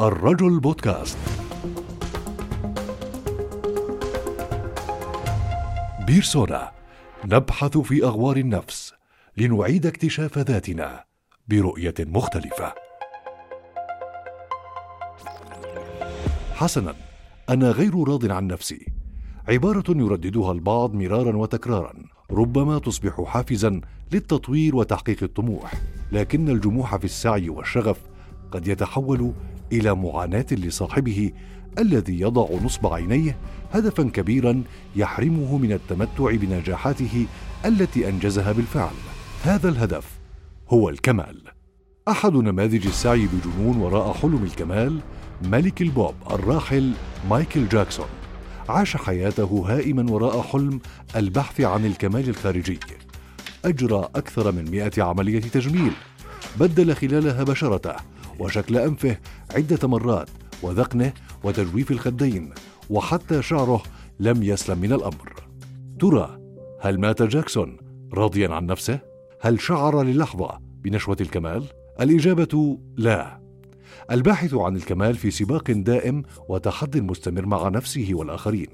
الرجل بودكاست. بيرسونا نبحث في أغوار النفس لنعيد اكتشاف ذاتنا برؤية مختلفة. حسنا أنا غير راض عن نفسي. عبارة يرددها البعض مرارا وتكرارا ربما تصبح حافزا للتطوير وتحقيق الطموح لكن الجموح في السعي والشغف قد يتحول إلى معاناة لصاحبه الذي يضع نصب عينيه هدفا كبيرا يحرمه من التمتع بنجاحاته التي أنجزها بالفعل. هذا الهدف هو الكمال. أحد نماذج السعي بجنون وراء حلم الكمال ملك البوب الراحل مايكل جاكسون. عاش حياته هائما وراء حلم البحث عن الكمال الخارجي. أجرى أكثر من مئة عملية تجميل. بدل خلالها بشرته وشكل أنفه عدة مرات وذقنه وتجويف الخدين وحتى شعره لم يسلم من الأمر ترى هل مات جاكسون راضيا عن نفسه؟ هل شعر للحظة بنشوة الكمال؟ الإجابة لا الباحث عن الكمال في سباق دائم وتحد مستمر مع نفسه والآخرين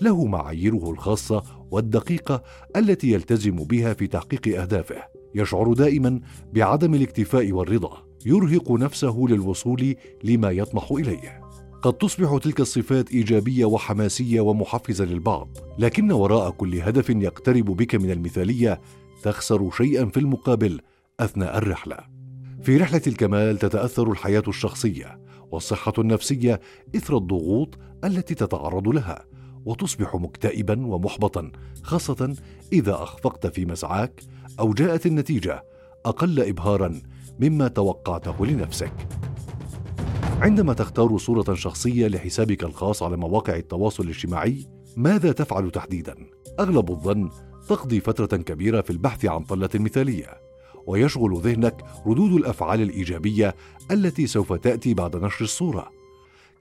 له معاييره الخاصة والدقيقة التي يلتزم بها في تحقيق أهدافه يشعر دائما بعدم الاكتفاء والرضا يرهق نفسه للوصول لما يطمح إليه. قد تصبح تلك الصفات إيجابية وحماسية ومحفزة للبعض لكن وراء كل هدف يقترب بك من المثالية تخسر شيئا في المقابل أثناء الرحلة. في رحلة الكمال تتأثر الحياة الشخصية والصحة النفسية إثر الضغوط التي تتعرض لها وتصبح مكتئبا ومحبطا خاصة إذا أخفقت في مسعاك أو جاءت النتيجة أقل ابهارا مما توقعته لنفسك. عندما تختار صورة شخصية لحسابك الخاص على مواقع التواصل الاجتماعي ماذا تفعل تحديدا؟ أغلب الظن تقضي فترة كبيرة في البحث عن طلة مثاليه ويشغل ذهنك ردود الأفعال الإيجابية التي سوف تأتي بعد نشر الصورة.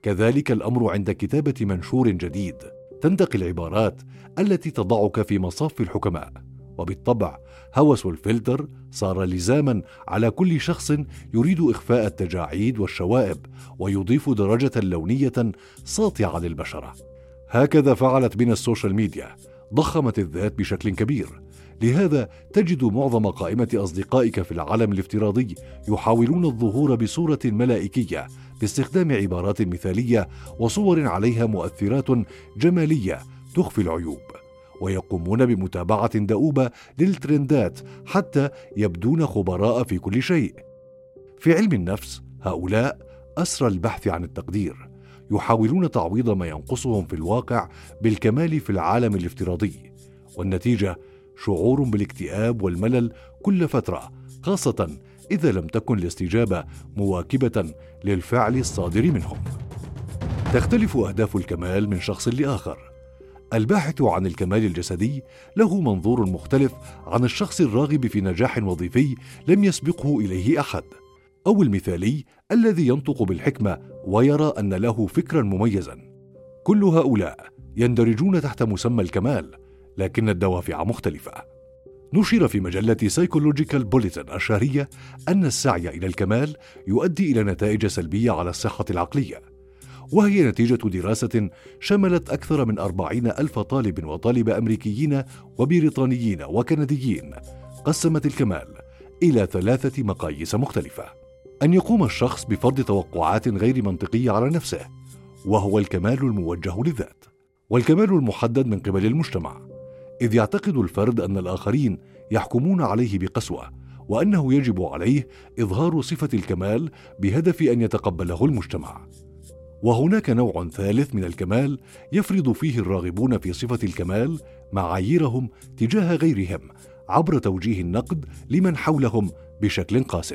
كذلك الأمر عند كتابة منشور جديد. تنتقي العبارات التي تضعك في مصاف الحكماء. وبالطبع هوس الفلتر صار لزاما على كل شخص يريد إخفاء التجاعيد والشوائب ويضيف درجة لونية ساطعة للبشرة. هكذا فعلت بنا السوشيال ميديا ضخمت الذات بشكل كبير. لهذا تجد معظم قائمة أصدقائك في العالم الافتراضي يحاولون الظهور بصورة ملائكية باستخدام عبارات مثالية وصور عليها مؤثرات جمالية تخفي العيوب ويقومون بمتابعة دؤوبة للترندات حتى يبدون خبراء في كل شيء. في علم النفس هؤلاء أسرى البحث عن التقدير يحاولون تعويض ما ينقصهم في الواقع بالكمال في العالم الافتراضي والنتيجة شعور بالاكتئاب والملل كل فترة خاصة إذا لم تكن الاستجابة مواكبة للفعل الصادر منهم. تختلف أهداف الكمال من شخص لآخر. الباحث عن الكمال الجسدي له منظور مختلف عن الشخص الراغب في نجاح وظيفي لم يسبقه إليه أحد. أو المثالي الذي ينطق بالحكمة ويرى أن له فكرا مميزا. كل هؤلاء يندرجون تحت مسمى الكمال لكن الدوافع مختلفة. نشر في مجلة Psychological Bulletin الشهرية أن السعي إلى الكمال يؤدي إلى نتائج سلبية على الصحة العقلية وهي نتيجة دراسة شملت أكثر من أربعين ألف طالب وطالبة أمريكيين وبريطانيين وكنديين قسمت الكمال إلى ثلاثة مقاييس مختلفة. أن يقوم الشخص بفرض توقعات غير منطقية على نفسه وهو الكمال الموجه للذات والكمال المحدد من قبل المجتمع. إذ يعتقد الفرد أن الآخرين يحكمون عليه بقسوة وأنه يجب عليه إظهار صفة الكمال بهدف أن يتقبله المجتمع. وهناك نوع ثالث من الكمال يفرض فيه الراغبون في صفة الكمال معاييرهم تجاه غيرهم عبر توجيه النقد لمن حولهم بشكل قاس.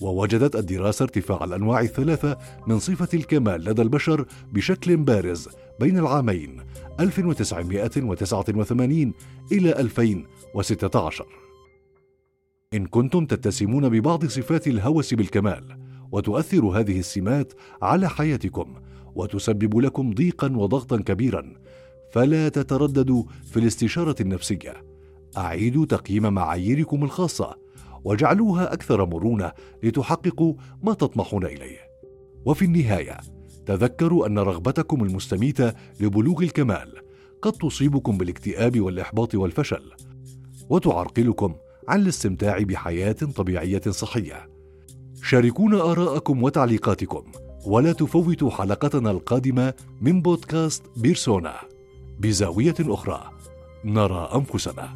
ووجدت الدراسة ارتفاع الأنواع الثلاثة من صفة الكمال لدى البشر بشكل بارز بين العامين 1989 إلى 2016 إن كنتم تتسمون ببعض صفات الهوس بالكمال وتؤثر هذه السمات على حياتكم وتسبب لكم ضيقا وضغطا كبيرا فلا تترددوا في الاستشارة النفسية. أعيدوا تقييم معاييركم الخاصة وجعلوها أكثر مرونة لتحققوا ما تطمحون إليه. وفي النهاية تذكروا أن رغبتكم المستميتة لبلوغ الكمال قد تصيبكم بالاكتئاب والإحباط والفشل وتعرقلكم عن الاستمتاع بحياة طبيعية صحية. شاركونا آراءكم وتعليقاتكم ولا تفوتوا حلقتنا القادمة من بودكاست بيرسونا. بزاوية أخرى نرى أنفسنا.